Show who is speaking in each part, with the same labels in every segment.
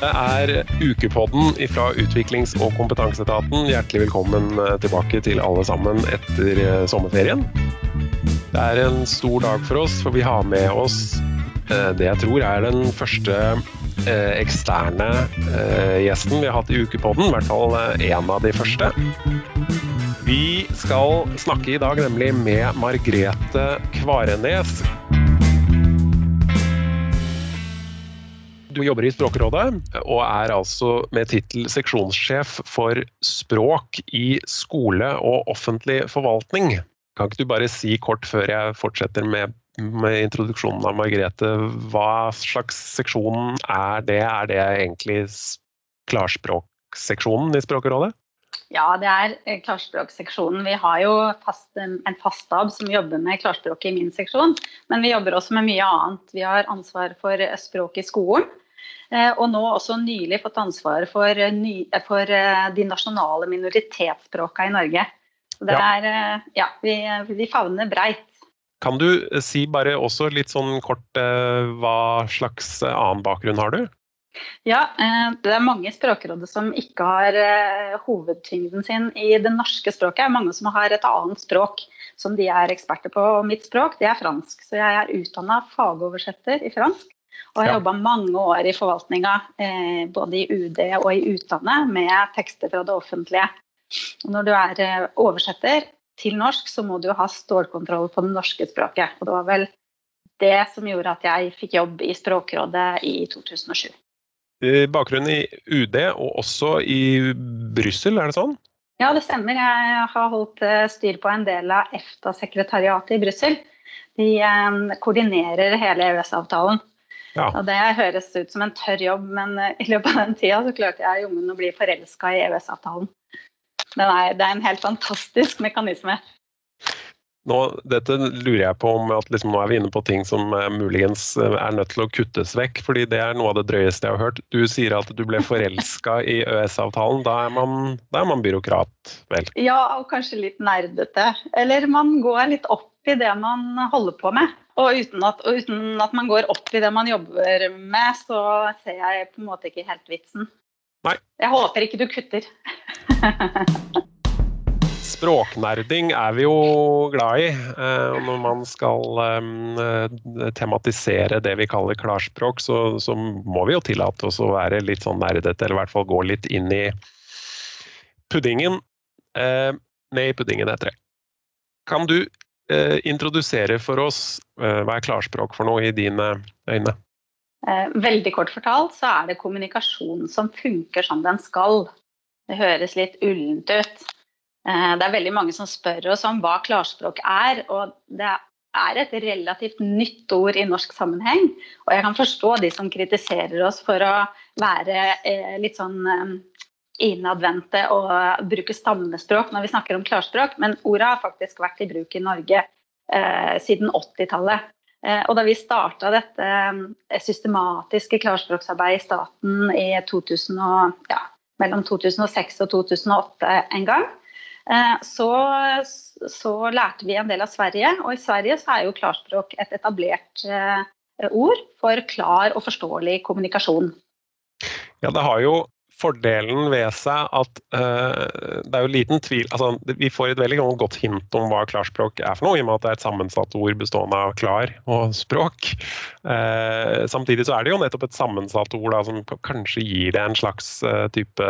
Speaker 1: Det er ukepodden fra Utviklings- og kompetanseetaten. Hjertelig velkommen eh, tilbake til alle sammen etter eh, sommerferien. Det er en stor dag for oss, for vi har med oss eh, det jeg tror er den første eksterne gjesten vi har hatt i ukepodden. I hvert fall en av de første. Vi skal snakke i dag nemlig med Margrete Kvarenes. Jobber i Språkrådet og er altså med tittel seksjonssjef for språk i skole og offentlig forvaltning. Kan ikke du bare si kort før jeg fortsetter med, med introduksjonen av Margrethe, hva slags seksjon er det? Er det egentlig klarspråkseksjonen i Språkrådet?
Speaker 2: Ja, det er eh, klarspråkseksjonen. Vi har jo fast, en fast stab som jobber med klarspråk i min seksjon, men vi jobber også med mye annet. Vi har ansvar for språk i skolen. Eh, og nå også nylig fått ansvar for, eh, ny, for eh, de nasjonale minoritetsspråkene i Norge. Så det er, ja, vi, vi favner breit.
Speaker 1: Kan du si bare også litt sånn kort hva slags annen bakgrunn har du?
Speaker 2: Ja, det er mange språkråder som ikke har hovedtyngden sin i det norske språket. Det er mange som har et annet språk som de er eksperter på. Og mitt språk det er fransk, så jeg er utdanna fagoversetter i fransk. Og jeg har jobba mange år i forvaltninga, eh, både i UD og i utlandet, med tekster fra det offentlige. Og når du er eh, oversetter til norsk, så må du ha stålkontroll på det norske språket. Og det var vel det som gjorde at jeg fikk jobb i Språkrådet i 2007.
Speaker 1: Bakgrunnen i UD og også i Brussel, er det sånn?
Speaker 2: Ja, det stemmer. Jeg har holdt eh, styr på en del av EFTA-sekretariatet i Brussel. De koordinerer hele EØS-avtalen. Ja. Og Det høres ut som en tørr jobb, men eh, i løpet av den tida så klarte jeg jommen å bli forelska i EØS-avtalen. Det er en helt fantastisk mekanisme.
Speaker 1: Nå, dette lurer jeg på om at liksom, nå er vi inne på ting som eh, muligens uh, er nødt til å kuttes vekk, fordi det er noe av det drøyeste jeg har hørt. Du sier at du ble forelska i EØS-avtalen. Da, da, er man byråkrat, vel?
Speaker 2: Ja, og kanskje litt nerdete. Eller man går litt opp i det man holder på med. Og uten at, og uten at, man går opp i det man jobber med, så ser jeg på en måte ikke helt vitsen.
Speaker 1: Nei.
Speaker 2: Jeg håper ikke du kutter.
Speaker 1: Språknerding er vi jo glad i. Eh, når man skal eh, tematisere det vi kaller klarspråk, så, så må vi jo tillate oss å være litt sånn nerdete, eller i hvert fall gå litt inn i puddingen. Eh, ned i puddingen, heter det. Kan du eh, introdusere for oss eh, hva er klarspråk for noe i dine øyne?
Speaker 2: Eh, veldig kort fortalt så er det kommunikasjon som funker som den skal. Det høres litt ullent ut. Eh, det er veldig mange som spør oss om hva klarspråk er. og det er et relativt nytt ord i norsk sammenheng. Og jeg kan forstå de som kritiserer oss for å være eh, litt sånn eh, innadvendte og bruke stammespråk når vi snakker om klarspråk, men ordet har faktisk vært i bruk i Norge eh, siden 80-tallet. Eh, og da vi starta dette eh, systematiske klarspråksarbeidet i staten i 2000 og, ja, mellom 2006 og 2008 en gang, eh, så, så, lærte vi en del av Sverige. Og i Sverige så er jo klarspråk et etablert eh, ord for klar og forståelig kommunikasjon.
Speaker 1: Ja, det har jo fordelen ved seg at uh, det er jo liten tvil altså, Vi får et veldig godt hint om hva klarspråk er for noe, i og med at det er et sammensatt ord bestående av klar og språk. Uh, samtidig så er det jo nettopp et sammensatt ord da, som kanskje gir det en slags uh, type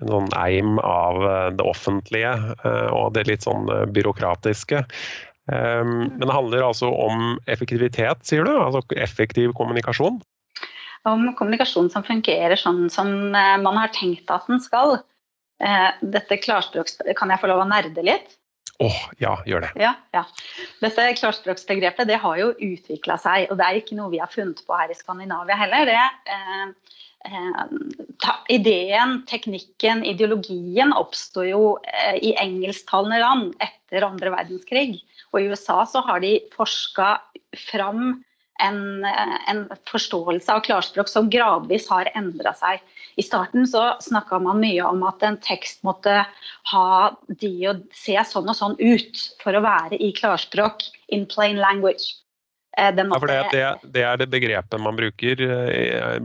Speaker 1: en sånn eim av det offentlige og det litt sånn byråkratiske. Um, men det handler altså om effektivitet, sier du? Altså effektiv kommunikasjon?
Speaker 2: Om kommunikasjon som fungerer sånn som eh, man har tenkt at den skal. Eh, dette klarspråks... Kan jeg få lov å nerde litt?
Speaker 1: Åh, oh, ja, gjør det.
Speaker 2: Ja, ja. Dette klarspråksbegrepet det har jo utvikla seg, og det er ikke noe vi har funnet på her i Skandinavia heller. Det, eh, ta, ideen, teknikken, ideologien oppsto jo eh, i engelsktalende land etter andre verdenskrig. Og i USA så har de forska fram en, en, forståelse av klarspråk som gradvis har endra seg. I starten så snakka man mye om at en tekst måtte ha de og se sånn og sånn ut for å være i klarspråk, in plain language.
Speaker 1: måtte, ja, for det, det, det, er det begrepet man bruker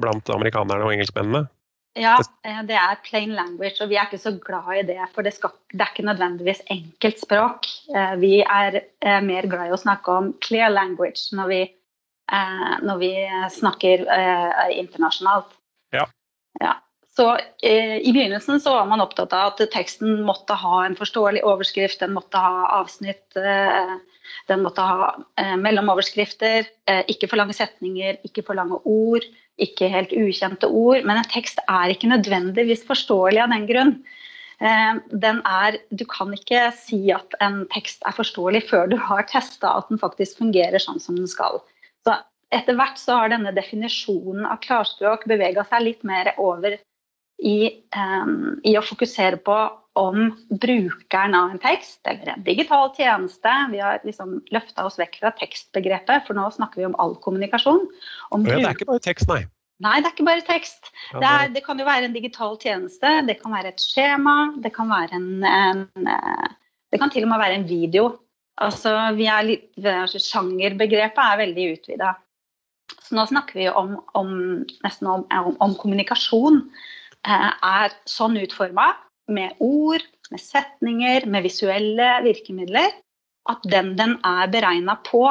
Speaker 1: blant amerikanerne og engelskmennene?
Speaker 2: Ja, det er plain language, og vi er ikke så glad i det. For det, skal, det er ikke nødvendigvis enkelt språk. Vi er mer glad i å snakke om clear language når vi, når vi snakker internasjonalt.
Speaker 1: Ja.
Speaker 2: ja. Så eh, I begynnelsen så var man opptatt av at teksten måtte ha en forståelig overskrift, den måtte ha avsnitt, eh, den måtte ha eh, mellomoverskrifter, eh, ikke for lange setninger, ikke for lange ord, ikke helt ukjente ord. Men en tekst er ikke nødvendigvis forståelig av den grunn. Eh, den er, du kan ikke si at en tekst er forståelig før du har testa at den faktisk fungerer sånn som den skal. Etter hvert så har denne definisjonen av klarspråk bevega seg litt mer over i, um, i, å fokusere på om brukeren av en tekst eller en digital tjeneste Vi har liksom løfta oss vekk fra tekstbegrepet, for nå snakker vi om all kommunikasjon.
Speaker 1: Om ja, det er ikke bare tekst, nei?
Speaker 2: Nei, det er ikke bare tekst. Det, er, det, kan jo være en digital tjeneste, det kan være et skjema, det kan være en, en eh, Det kan til og med være en video. Altså, vi er litt, altså, Sjangerbegrepet er veldig utvida. Så nå snakker vi om, om nesten om, om, om kommunikasjon. Eh, er sånn utforma, med ord, med setninger, med visuelle virkemidler, at den den er beregna på,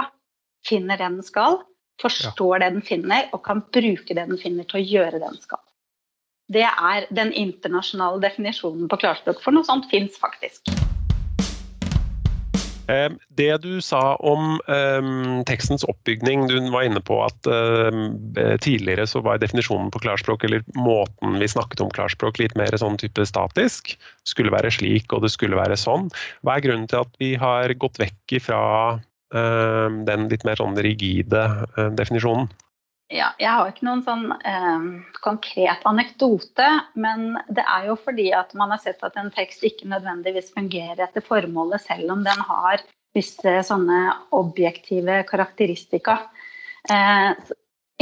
Speaker 2: finner det den skal, forstår det den finner, og kan bruke det den finner til å gjøre det den skal. Det er den internasjonale definisjonen på klarspråk, for noe sånt fins faktisk.
Speaker 1: Ehm, det du sa om um, tekstens oppbygning, du var inne på at um, tidligere så var definisjonen på klarspråk, eller måten vi snakket om klarspråk, litt mer sånn type statisk. Skulle være slik, og det skulle være sånn. Hva er grunnen til at vi har gått vekk fra um, den litt mer sånn rigide uh, definisjonen?
Speaker 2: Ja, jeg har ikke noen sånn eh, konkret anekdote, men det er jo fordi at man har sett at en tekst ikke nødvendigvis fungerer etter formålet, selv om den har visse sånne objektive karakteristika. Eh,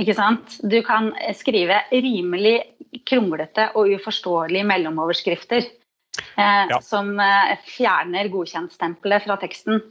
Speaker 2: ikke sant? Du kan skrive rimelig kronglete og uforståelige mellomoverskrifter eh, ja. som eh, fjerner godkjentstempelet fra teksten.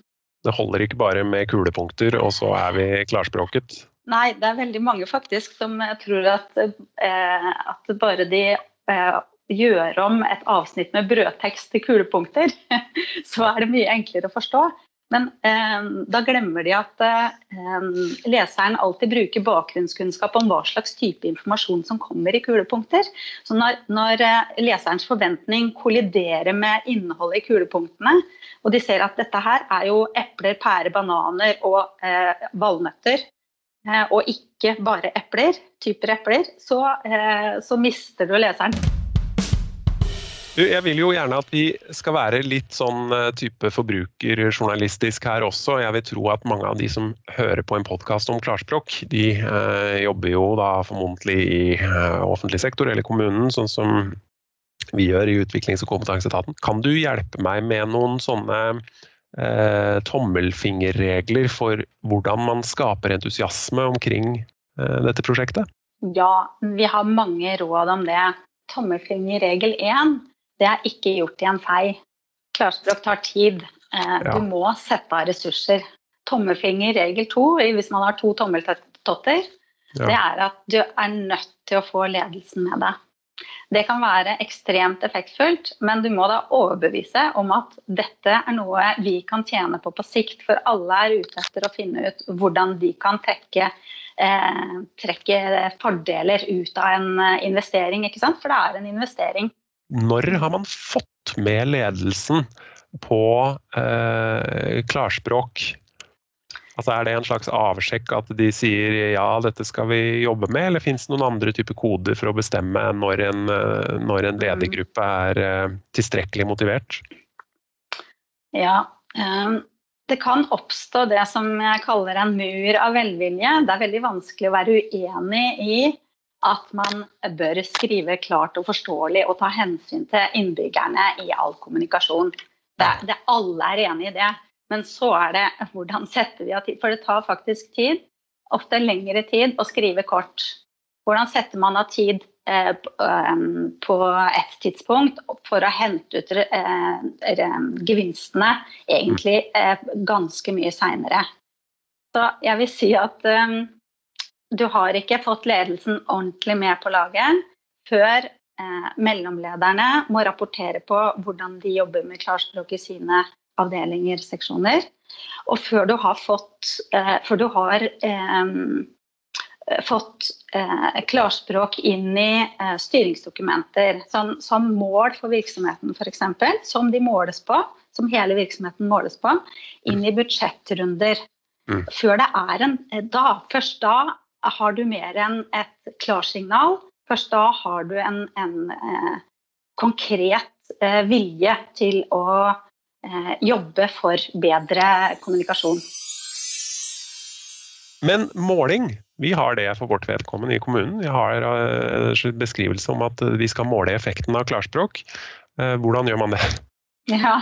Speaker 1: Det holder ikke bare med kulepunkter, og så er vi klarspråket?
Speaker 2: Nei, det er veldig mange faktisk som tror at, eh, at bare de eh, gjør om et avsnitt med brødtekst til kulepunkter, så er det mye enklere å forstå. Men eh, da glemmer de at eh, leseren alltid bruker bakgrunnskunnskap om hva slags type informasjon som kommer i kulepunkter. Så når, når eh, leserens forventning kolliderer med innholdet i kulepunktene, og de ser at dette her er jo epler, pærer, bananer og eh, valnøtter, Eh, og ikke bare epler, typer epler, så, eh, så mister du leseren.
Speaker 1: Du, jeg vil jo gjerne at vi skal være litt sånn eh, type forbrukerjournalistisk her også. Jeg vil tro at mange av de som hører på en podkast om klarspråk, de eh, jobber jo da formodentlig i eh, offentlig sektor eller kommunen, sånn som vi gjør i Utviklings- og kompetanseetaten. Kan du hjelpe meg med noen sånne eh, tommelfingerregler for hvordan man skaper entusiasme omkring eh, dette prosjektet?
Speaker 2: Ja, vi har mange råd om det. Tommelfingerregel én, det er ikke gjort i en fei. Klarspråk tar tid. Eh, ja. Du må sette av ressurser. Tommelfingerregel to, hvis man har to tommeltotter, ja. det er at du er nødt til å få ledelsen med deg. Det kan være ekstremt effektfullt, men du må da overbevise om at dette er noe vi kan tjene på på sikt, for alle er ute etter å finne ut hvordan de kan trekke, eh, trekke fordeler ut av en eh, investering, ikke sant? For det er en investering.
Speaker 1: Når har man fått med ledelsen på eh, klarspråk Altså Er det en slags avsjekk at de sier ja, dette skal vi jobbe med, eller fins det noen andre typer koder for å bestemme når en, eh, når en ledergruppe er eh, tilstrekkelig motivert?
Speaker 2: Ja, um, det kan oppstå det som jeg kaller en mur av velvilje. Det er veldig vanskelig å være uenig i at man bør skrive klart og forståelig og ta hensyn til innbyggerne i all kommunikasjon. Det, det, alle er enig i det. Men så er det hvordan setter vi av tid? For det tar faktisk tid. Ofte lengre tid å skrive kort. Hvordan setter man av tid eh, på eh, et tidspunkt for å hente ut eh, gevinstene egentlig ganske mye seinere? Så jeg vil si at du har ikke fått ledelsen ordentlig med på laget før mellomlederne må rapportere på hvordan de jobber med klarspråk i sine avdelinger, seksjoner. Og før du har fått, eh, før du har eh, fått eh, klarspråk inn i eh, styringsdokumenter som, som, mål for virksomheten f.eks., som de måles på, som hele virksomheten måles på, inn i budsjettrunder. Mm. Før det er en eh, da, Først da har du mer enn et klarsignal. Først da har du en, en eh, konkret vilje til å jobbe for bedre kommunikasjon.
Speaker 1: Men måling, vi har det for vårt vedkommende i kommunen. Vi har en eh, beskrivelse om at vi skal måle effekten av klarspråk. Eh, hvordan gjør man det?
Speaker 2: Ja,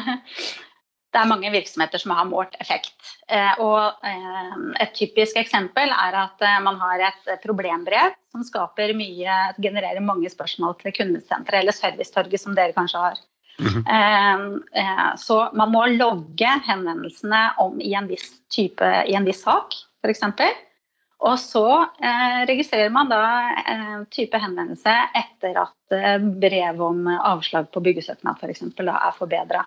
Speaker 2: det er mange virksomheter som har målt effekt. Eh, og et typisk eksempel er at man har et problembrev som mye, genererer mange spørsmål til kundesenteret eller servicetorget, som dere kanskje har. Mm -hmm. Så man må logge henvendelsene om i en viss type, i en viss sak f.eks. Og så eh, registrerer man da eh, type henvendelse etter at eh, brev om avslag på byggesøknad f.eks. er forbedra.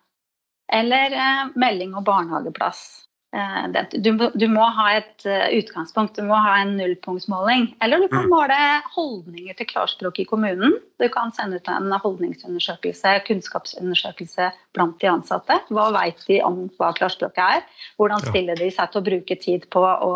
Speaker 2: Eller eh, melding om barnehageplass. Eh, du, du, må ha et uh, utgangspunkt, du må ha en nullpunktsmåling. Eller du kan mm. måle holdninger til klarspråk i kommunen. Du kan sende ut en holdningsundersøkelse, kunnskapsundersøkelse blant de ansatte. Hva vet de om hva klarspråket er? Hvordan stiller de seg til å bruke tid på å,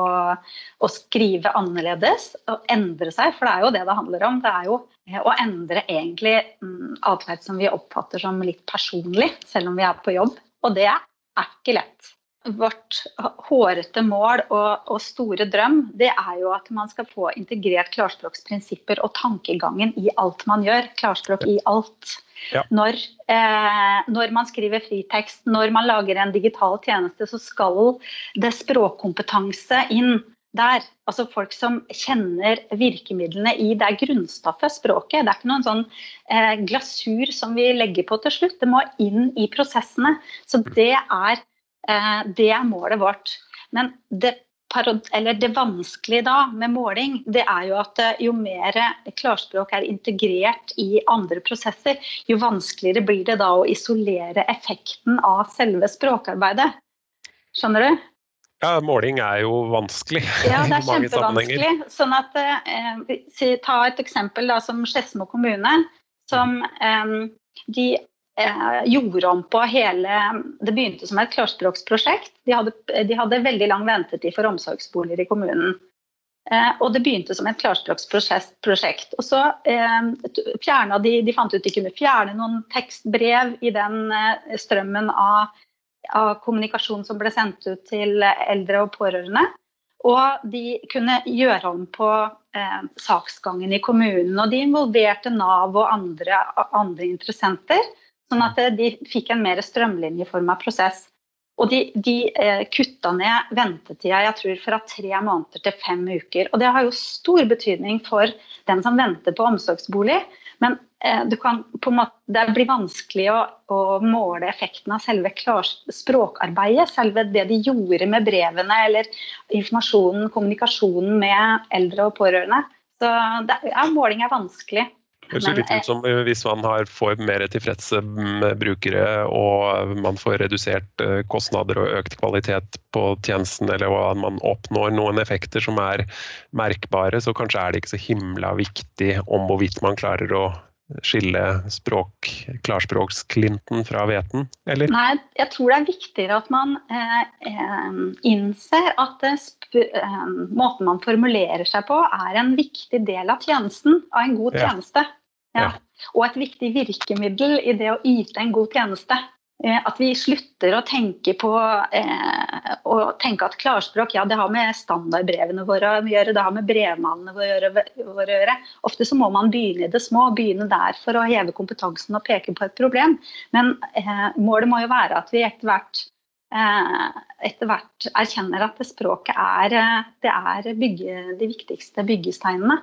Speaker 2: å skrive annerledes og endre seg? For det er jo det det handler om. Det er jo eh, å endre egentlig mm, atferd som vi oppfatter som litt personlig, selv om vi er på jobb. Og det er ikke lett vårt hårete mål og, og, store drøm, det er jo at man skal få integrert klarspråksprinsipper og tankegangen i alt man gjør. Klarspråk i alt. Ja. Når, eh, når, man skriver fritekst, når man lager en digital tjeneste, så skal det språkkompetanse inn der. Altså folk som kjenner virkemidlene i det grunnstoffet, språket. Det er ikke noen sånn eh, glasur som vi legger på til slutt. Det må inn i prosessene. Så det er det er målet vårt. Men det, det vanskelige da med måling, det er jo at eh, jo mer klarspråk er integrert i andre prosesser, jo vanskeligere blir det da å isolere effekten av selve språkarbeidet. Skjønner du?
Speaker 1: Ja, måling er jo vanskelig.
Speaker 2: Ja, det er kjempevanskelig. Sånn at, eh, Ta et eksempel da, som Skedsmo kommune. Som eh, de eh, gjorde om på hele Det begynte som et klarspråksprosjekt. De hadde, de hadde veldig lang ventetid for omsorgsboliger i kommunen. Eh, og det begynte som et klarspråksprosjekt. Og så eh, de De fant ut de kunne fjerne noen tekstbrev i den eh, strømmen av, av, kommunikasjon som ble sendt ut til eldre og pårørende. Og de kunne gjøre om på eh, saksgangen i kommunen. Og de involverte Nav og andre, andre interessenter. Sånn at eh, de fikk en mer strømlinjeforma prosess. Og de, de eh, kutta ned ventetida jeg tror, fra tre måneder til fem uker. Og det har jo stor betydning for den som venter på omsorgsbolig. Men eh, måte, det blir vanskelig å, å, måle effekten av selve språkarbeidet. Selve det de gjorde med brevene eller informasjonen, kommunikasjonen med eldre og pårørende. Så det, ja, måling er vanskelig.
Speaker 1: Det ser litt ut som hvis man har, får mer tilfredse mm, brukere og man får redusert eh, kostnader og økt kvalitet på tjenesten, eller at man oppnår noen effekter som er merkbare, så kanskje er det ikke så himla viktig om hvorvidt man klarer å skille språk, klarspråksklinten fra hveten, eller?
Speaker 2: Nei, jeg tror det er viktigere at man eh, eh innser at eh, måten man formulerer seg på, er en viktig del av tjenesten, av en god tjeneste. Ja. Ja. Og et viktig virkemiddel i det å yte en god tjeneste. Eh, at vi slutter å tenke på eh, å tenke at klarspråk ja, det har med standardbrevene våre å gjøre, det har med brevmalene våre å gjøre. Ofte så må man begynne i det små, begynne der for å heve kompetansen og peke på et problem. Men eh, målet må jo være at vi etter hvert, eh, etter hvert erkjenner at det språket er, eh, det er bygge, de viktigste byggesteinene.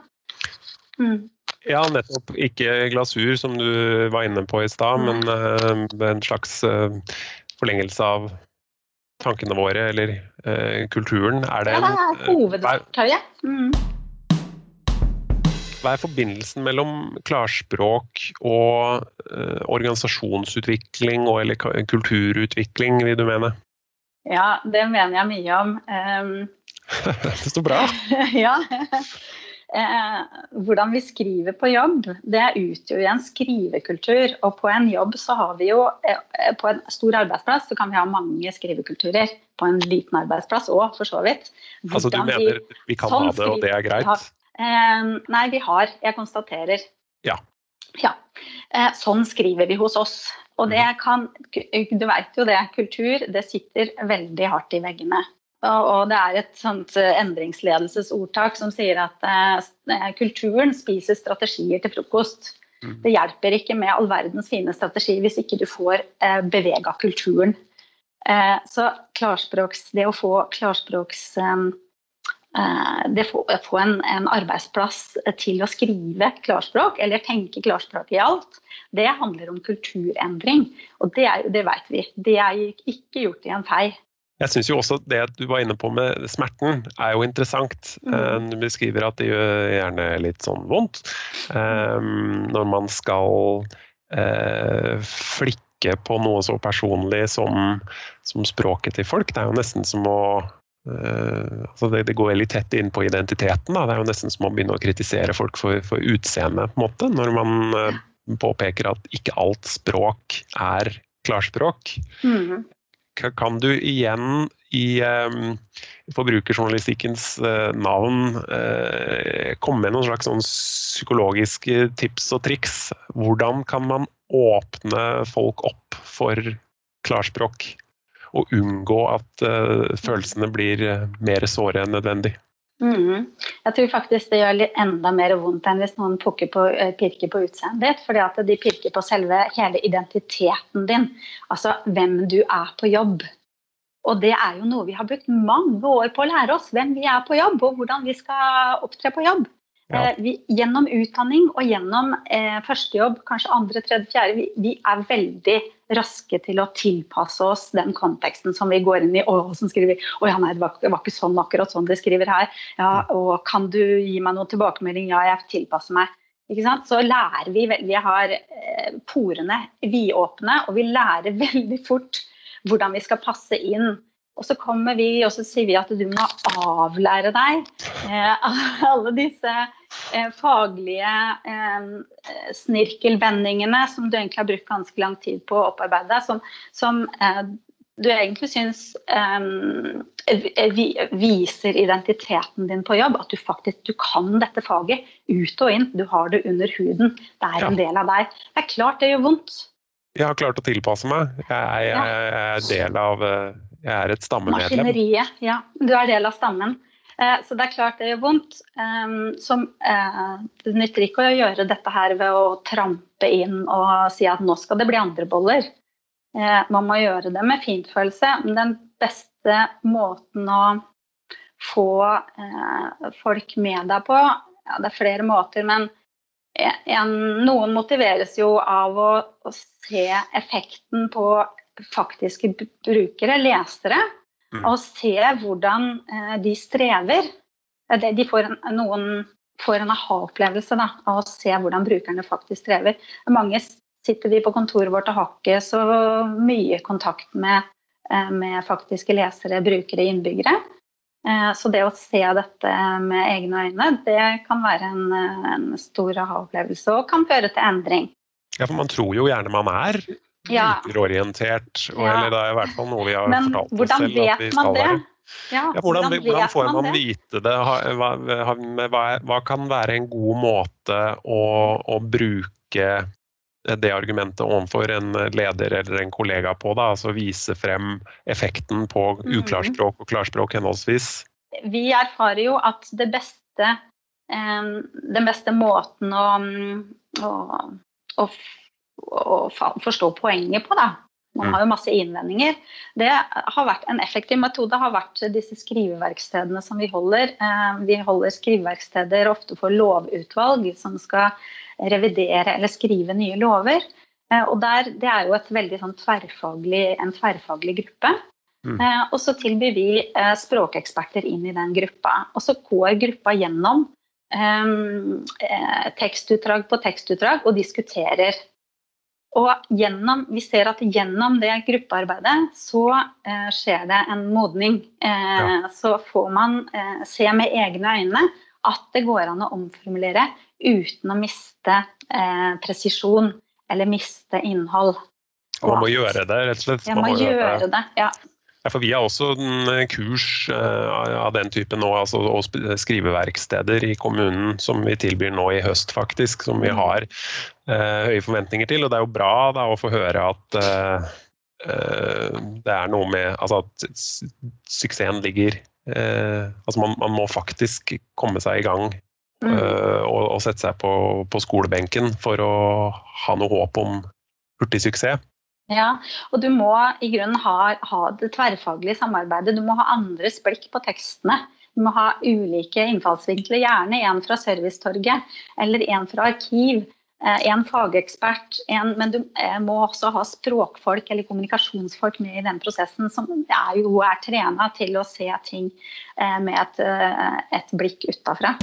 Speaker 1: Mm. Ja, nettopp. Ikke glasur, som du var inne på i stad, men uh, en slags uh, forlengelse av tankene våre eller uh, kulturen? Er det,
Speaker 2: ja, det er hovedverktøyet. Mm.
Speaker 1: Hva er forbindelsen mellom klarspråk og organisasjonsutvikling og eller kulturutvikling, vil du mene?
Speaker 2: Ja, det mener jeg mye om. Um,
Speaker 1: det står bra.
Speaker 2: ja. Eh, hvordan vi skriver på jobb, det utgjør en skrivekultur. Og på en jobb så har vi jo eh, På en stor arbeidsplass så kan vi ha mange skrivekulturer. På en liten arbeidsplass òg, for så vidt.
Speaker 1: Hvordan altså du mener vi, vi kan sånn ha det, og det er greit?
Speaker 2: Har, Eh, nei, vi har. Jeg konstaterer.
Speaker 1: Ja.
Speaker 2: ja. Eh, sånn skriver vi hos oss. Og det mhm. kan Du veit jo det, kultur det sitter veldig hardt i veggene. Og det er et sånt eh, endringsledelsesordtak som sier at eh, kulturen spiser strategier til frokost. Mm. Det hjelper ikke med all verdens fine strategi hvis ikke du får eh, bevega kulturen. Eh, så klarspråks, det å få klarspråks eh, eh Det å få en, en, arbeidsplass til å skrive klarspråk, eller tenke klarspråk i alt, det handler om kulturendring. Og det, er, det vet vi. Det er ikke gjort i en fei.
Speaker 1: Jeg syns jo også det du var inne på med smerten, er jo interessant. Mm. Eh, du beskriver at det gjør gjerne litt sånn vondt um, når man skal uh, flikke på noe så personlig som, som, språket til folk. Det er jo nesten som å uh, altså det, det, går veldig tett inn på identiteten. Da. Det er jo nesten som å begynne å kritisere folk for, for utseendet, på en måte. Når man uh, påpeker at ikke alt språk er klarspråk. Mm kan du igjen i um, forbrukerjournalistikkens uh, navn uh, komme med noen slags sånn psykologiske tips og triks? Hvordan kan man åpne folk opp for klarspråk? Og unngå at uh, følelsene blir mer såre enn nødvendig?
Speaker 2: Mm. Jeg tror faktisk det gjør enda mer vondt enn hvis noen på, eh, pirker på utseendet ditt. fordi at de pirker på selve hele identiteten din. Altså hvem du er på jobb. Og det er jo noe vi har brukt mange år på å lære oss. Hvem vi er på jobb, og hvordan vi skal opptre på jobb. Ja. Eh, vi, gjennom utdanning og gjennom eh, førstejobb, kanskje andre, tredje, fjerde, vi, vi, er veldig raske til å tilpasse oss den konteksten som vi går inn i. Og som skriver å ja, nei, det var, det var, ikke sånn akkurat sånn de skriver her. Ja, og kan du gi meg noen tilbakemelding? Ja, jeg tilpasser meg. Ikke sant? Så lærer vi Vi har eh, porene vidåpne, og vi lærer veldig fort hvordan vi skal passe inn og så kommer vi og så sier vi at du må avlære deg eh, alle disse faglige eh, snirkelvendingene som du egentlig har brukt ganske lang tid på å opparbeide, som, som eh, du egentlig syns eh, viser identiteten din på jobb. At du faktisk du kan dette faget ut og inn. Du har det under huden. Det er en del av deg. Det er klart det gjør vondt.
Speaker 1: Jeg har klart å tilpasse meg. Jeg, jeg, jeg er del av eh, jeg er et stammemedlem.
Speaker 2: Maskineriet, ja. Du er del av stammen. Eh, så det er klart det gjør vondt. Som, eh, det nytter ikke å gjøre dette her ved å trampe inn og si at nå skal det bli andre boller. Eh, man må gjøre det med fintfølelse. Men den beste måten å få folk med deg på ja, Det er flere måter, men en, noen motiveres jo av å, å se effekten på faktiske brukere, lesere, mm. og se hvordan eh, de strever. De får en, noen får en aha-opplevelse av å se hvordan brukerne faktisk strever. Mange sitter vi på kontoret vårt og har ikke så mye kontakt med, eh, med faktiske lesere, brukere, innbyggere. Eh, så det å se dette med egne øyne, det kan være en, en stor aha-opplevelse og kan føre til endring.
Speaker 1: Ja, for man tror jo gjerne man er ja. brukerorientert. Ja. Eller det er i hvert fall noe vi har Men, fortalt oss selv at vi skal være. Ja, ja, hvordan, hvordan, hvordan, får man, man vite det? Hva, hva, hva, kan være en god måte å, å, bruke det argumentet overfor en leder eller en kollega på? Da? Altså vise frem effekten på mhm. uklarspråk og klarspråk henholdsvis?
Speaker 2: Vi erfarer jo at det beste, den beste måten å, å, å å forstå poenget på. da. Man har jo masse innvendinger. Det har vært En effektiv metode har vært disse skriveverkstedene som vi holder. Eh, vi holder skriveverksteder ofte for lovutvalg som skal revidere eller skrive nye lover. Eh, og der, Det er jo veldig sånn tverrfaglig, en tverrfaglig gruppe. Mm. Eh, og så tilbyr vi språkeksperter inn i den gruppa. Og så går gruppa gjennom tekstutdrag på tekstutdrag og diskuterer. Og gjennom, vi ser at gjennom det gruppearbeidet så eh, skjer det en modning. Eh, ja. Så får man eh, se med egne øyne at det går an å omformulere uten å miste presisjon eller miste innhold.
Speaker 1: Og man må gjøre det, rett og slett?
Speaker 2: Man må, må gjøre det. Ja,
Speaker 1: for Vi har også kurs eh, av den typen nå, altså, og skriveverksteder i kommunen som vi tilbyr nå i høst, faktisk. Som vi mm. har uh, høye forventninger til. Og det er jo bra da, å få høre at det er noe med Altså at suksessen ligger Altså man, man, må faktisk komme seg i gang mm. og, og, sette seg på, på skolebenken for å ha noe håp om hurtig suksess.
Speaker 2: Ja, og du må i grunnen ha, ha, det tverrfaglige samarbeidet. Du må ha andres blikk på tekstene. Du må ha ulike innfallsvinkler, gjerne en fra Servicetorget eller en fra arkiv. Eh, en fagekspert, en, men du eh, må også ha språkfolk eller kommunikasjonsfolk med i den prosessen, som er jo er trena til å se ting eh, med et, et blikk utafra.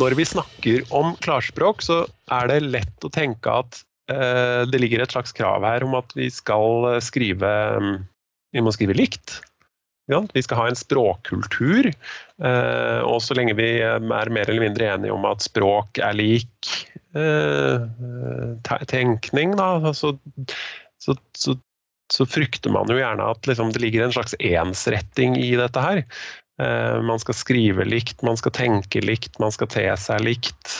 Speaker 1: Når vi snakker om klarspråk, så er det lett å tenke at eh, det ligger et slags krav her om at vi skal eh, skrive mm, Vi må skrive likt. Ja, vi skal ha en språkkultur. Eh, og så lenge vi er mer eller mindre enige om at språk er lik eh, tenkning, da, så, så, så, så, frykter man jo gjerne at liksom, det ligger en slags ensretting i dette her. Eh, man skal skrive likt, man skal tenke likt, man skal te seg likt.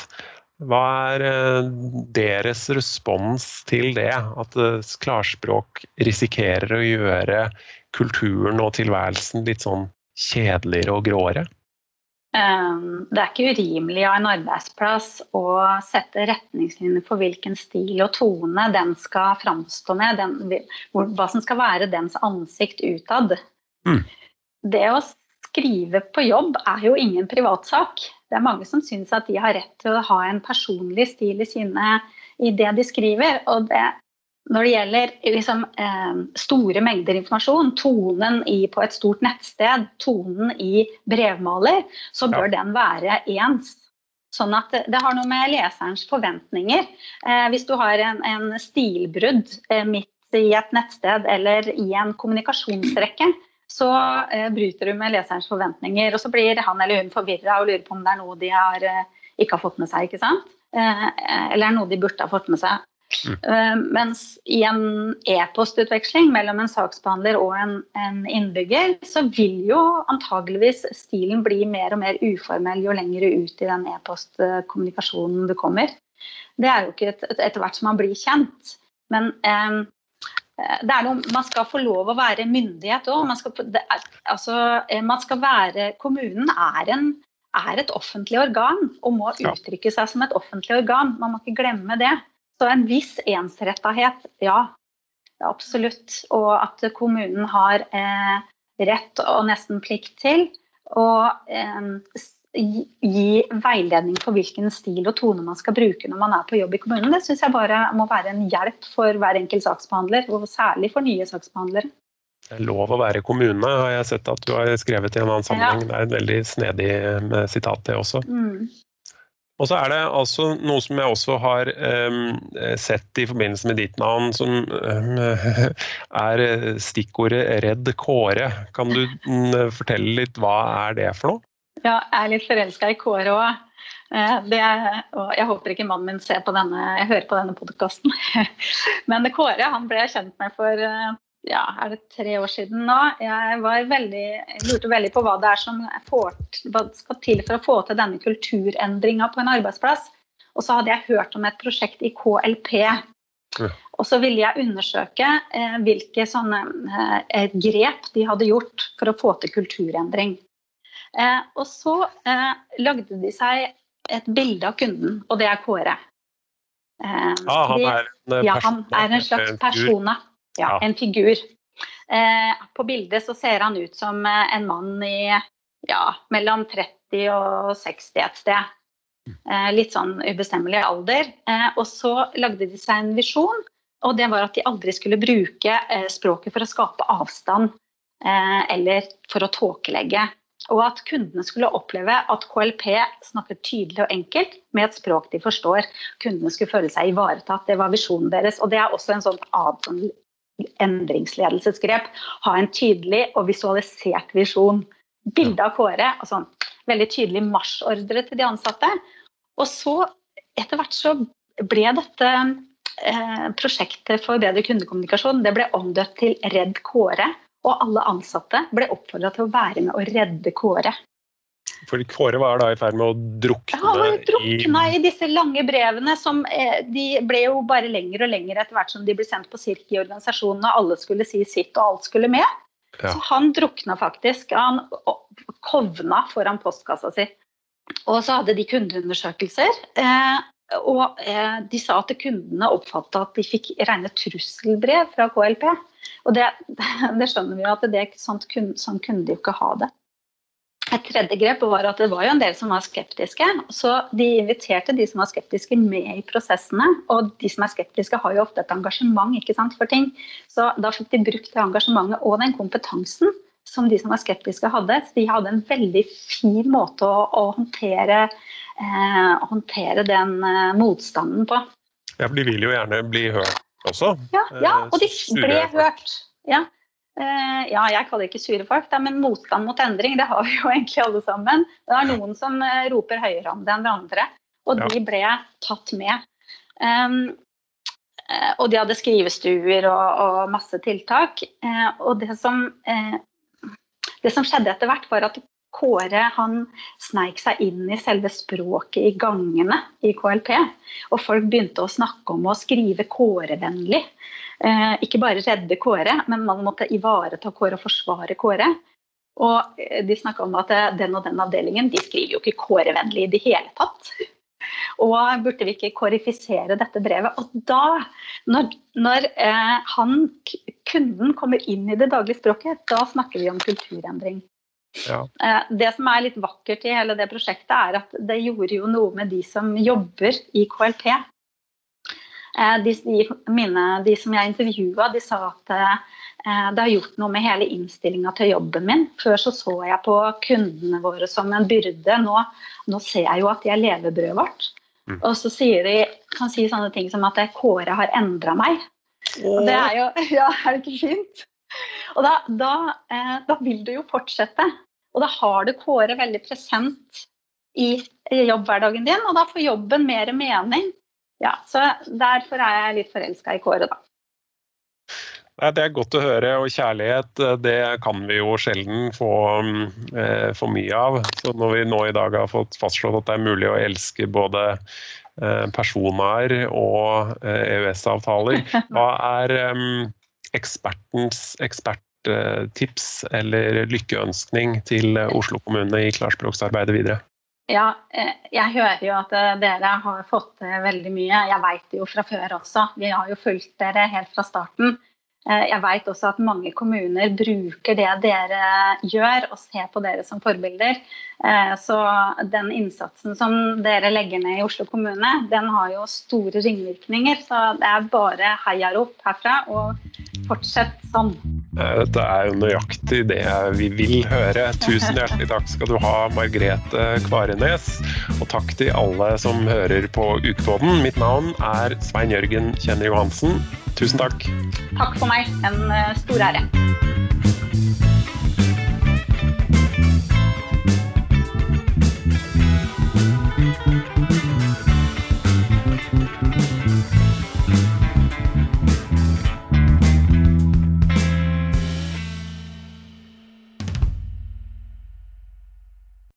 Speaker 1: Hva er eh, deres respons til det? At eh, klarspråk risikerer å gjøre kulturen og tilværelsen litt sånn kjedeligere og gråere?
Speaker 2: Det er ikke urimelig av en arbeidsplass å sette retningslinjer for hvilken stil og tone den skal framstå med, den, hva som skal være dens ansikt utad. Mm. Det å skrive på jobb er jo ingen privatsak. Det er mange som syns at de har rett til å ha en personlig stil i, sine, i det de skriver. Og det, når det gjelder liksom, eh, store mengder informasjon, tonen i, på et stort nettsted, tonen i brevmaler, så bør ja. den være ens. Sånn at det, det har noe med leserens forventninger. Eh, hvis du har en, en stilbrudd eh, midt i et nettsted eller i en kommunikasjonsrekke, så eh, bryter du med leserens forventninger. Og så blir han eller hun forvirra og lurer på om det er noe de har, eh, ikke har fått med seg. ikke sant? Eh, eller er noe de burde ha fått med seg. Mm. Mens i en e-postutveksling mellom en saksbehandler og en, en, innbygger, så vil jo antageligvis stilen bli mer og mer uformell jo lenger ut i den e-postkommunikasjonen du kommer. Det er jo ikke et, et, etter hvert som man blir kjent. Men Eh, noe, man skal få lov å være myndighet òg. Man, altså, eh, man, skal være Kommunen er, en, er, et offentlig organ og må uttrykke seg som et offentlig organ. Man må ikke glemme det. Så en viss ensrettethet, ja. Absolutt. Og at kommunen har eh, rett og nesten plikt til å eh, gi veiledning for hvilken stil og tone man skal bruke når man er på jobb i kommunen. Det syns jeg bare må være en hjelp for hver enkelt saksbehandler, og særlig for nye saksbehandlere.
Speaker 1: Det er lov å være kommune, har jeg sett at du har skrevet i en annen sammenheng. Ja. Det er et veldig snedig eh, sitat, det også. Mm. Og så er det altså noe som jeg også har um, sett i forbindelse med ditt navn, som um, er stikkordet 'Redd Kåre'. Kan du um, fortelle litt hva er det for noe?
Speaker 2: Ja, jeg er litt forelska i Kåre òg. og jeg håper ikke mannen min ser på denne, jeg hører på denne podkasten. Men Kåre han ble jeg kjent med for eh, ja, er det tre år siden nå. Jeg veldig, lurte veldig på hva det er som får, skal til for å få til denne kulturendringa på en arbeidsplass. Og så hadde jeg hørt om et prosjekt i KLP. Og så ville jeg undersøke eh, hvilke sånne eh, grep de hadde gjort for å få til kulturendring. Eh, og så eh, lagde de seg et bilde av kunden, og det er Kåre.
Speaker 1: Eh, ah, han er en,
Speaker 2: ja, han er en slags persona. Ja, en figur. Eh, på bildet så ser han ut som eh, en mann i ja, mellom 30 og 60 et sted. Eh, litt sånn ubestemmelig alder. og så lagde de seg en visjon og det var at de aldri skulle bruke eh, språket for å skape avstand eh, eller for å tåkelegge. Og at kundene skulle oppleve at KLP snakket tydelig og enkelt med et språk de forstår. Kundene skulle føle seg ivaretatt. Det var visjonen deres. Og det er også en sånn annet sånn endringsledelsesgrep. Ha en tydelig og visualisert visjon. Bilde av Kåre. Altså, veldig tydelig marsjordre til de ansatte. Og så, etter hvert, så ble dette eh, prosjektet for bedre kundekommunikasjon det ble omdøpt til Redd Kåre. Og alle ansatte ble oppfordra til å være med å redde Kåre.
Speaker 1: For Kåre var da i ferd med å drukne,
Speaker 2: ja, han drukna i... i disse lange brevene. som eh, De ble jo bare lengre og lengre etter hvert som de ble sendt på sirk i organisasjonen, og alle skulle si sitt, og alt skulle med. Ja. Så han drukna faktisk. Han kovna foran postkassa si. Og så hadde de kundeundersøkelser. Eh, og eh, de sa at kundene oppfatta at de fikk rene trusselbrev fra KLP. Og det, det skjønner vi jo at det, sånt, sånn kunne de jo ikke ha det. Et tredje grep var at det var jo en del som var skeptiske. Så de inviterte de som var skeptiske med i prosessene. Og de som er skeptiske har jo ofte et engasjement ikke sant, for ting. Så da fikk de brukt det engasjementet og den kompetansen som de som var skeptiske hadde. Så de hadde en veldig fin måte å, å håndtere eh, håndtere den eh, motstanden på.
Speaker 1: Ja, for de vil jo gjerne bli hørt også?
Speaker 2: Ja, ja og de ble hørt. Ja. Eh, ja, jeg kaller det ikke sure folk, da, men motstand mot endring, det har vi jo egentlig alle sammen. Det er noen som eh, roper høyere om det enn det andre, og de ble tatt med. Um, og de hadde skrivestuer og, og masse tiltak. Og det som, det som skjedde etter hvert, var at Kåre han sneik seg inn i selve språket i gangene i KLP. Og folk begynte å snakke om å skrive Kåre-vennlig. Eh, ikke bare redde Kåre, men man måtte ivareta Kåre og forsvare Kåre. Og eh, de snakka om at eh, den og den avdelingen de skriver jo ikke Kåre-vennlig i det hele tatt. Og burde vi ikke korifisere dette brevet? Og da, når, når eh, han, kunden kommer inn i det daglige språket, da snakker vi om kulturendring. Ja. Eh, det som er litt vakkert i hele det prosjektet, er at det gjorde jo noe med de som jobber i KLP. Eh, de, mine, de som jeg intervjua, de sa at eh, det har gjort noe med hele innstillinga til jobben min. Før så så jeg på kundene våre som en byrde. Nå, nå ser jeg jo at de er levebrødet vårt. Mm. Og så sier de, kan si sånne ting som at Kåre har endra meg. Og det er jo Ja, er det ikke fint? Og da, da, eh, da, vil du jo fortsette. Og da har du Kåre veldig present i jobbhverdagen din, og da får jobben mer mening. Ja, så derfor er jeg litt forelska i Kåre, da.
Speaker 1: Det er godt å høre, og kjærlighet eh, det kan vi jo sjelden få eh, for mye av. Så når vi nå i dag har fått fastslått at det er mulig å elske både eh, personer og eh, EØS-avtaler, hva er ekspertens eksperttips eller lykkeønskning til Oslo kommune i klarspråksarbeidet videre?
Speaker 2: Ja, eh, jeg hører jo at eh, dere har fått til veldig mye. Jeg vet det jo fra før også. Vi har jo fulgt dere helt fra starten. Eh, jeg vet også at mange kommuner bruker det dere gjør, og ser på dere som forbilder. Så den innsatsen som dere legger ned i Oslo kommune, den har jo store ringvirkninger. Så det er bare heiarop herfra. og Fortsett sånn.
Speaker 1: Dette er jo nøyaktig det vi vil høre. Tusen hjertelig takk skal du ha, Margrethe Kvarenes. Og takk til alle som hører på Ukepodden. Mitt navn er Svein Jørgen Kjenner Johansen. Tusen takk.
Speaker 2: Takk for meg. En eh, stor ære.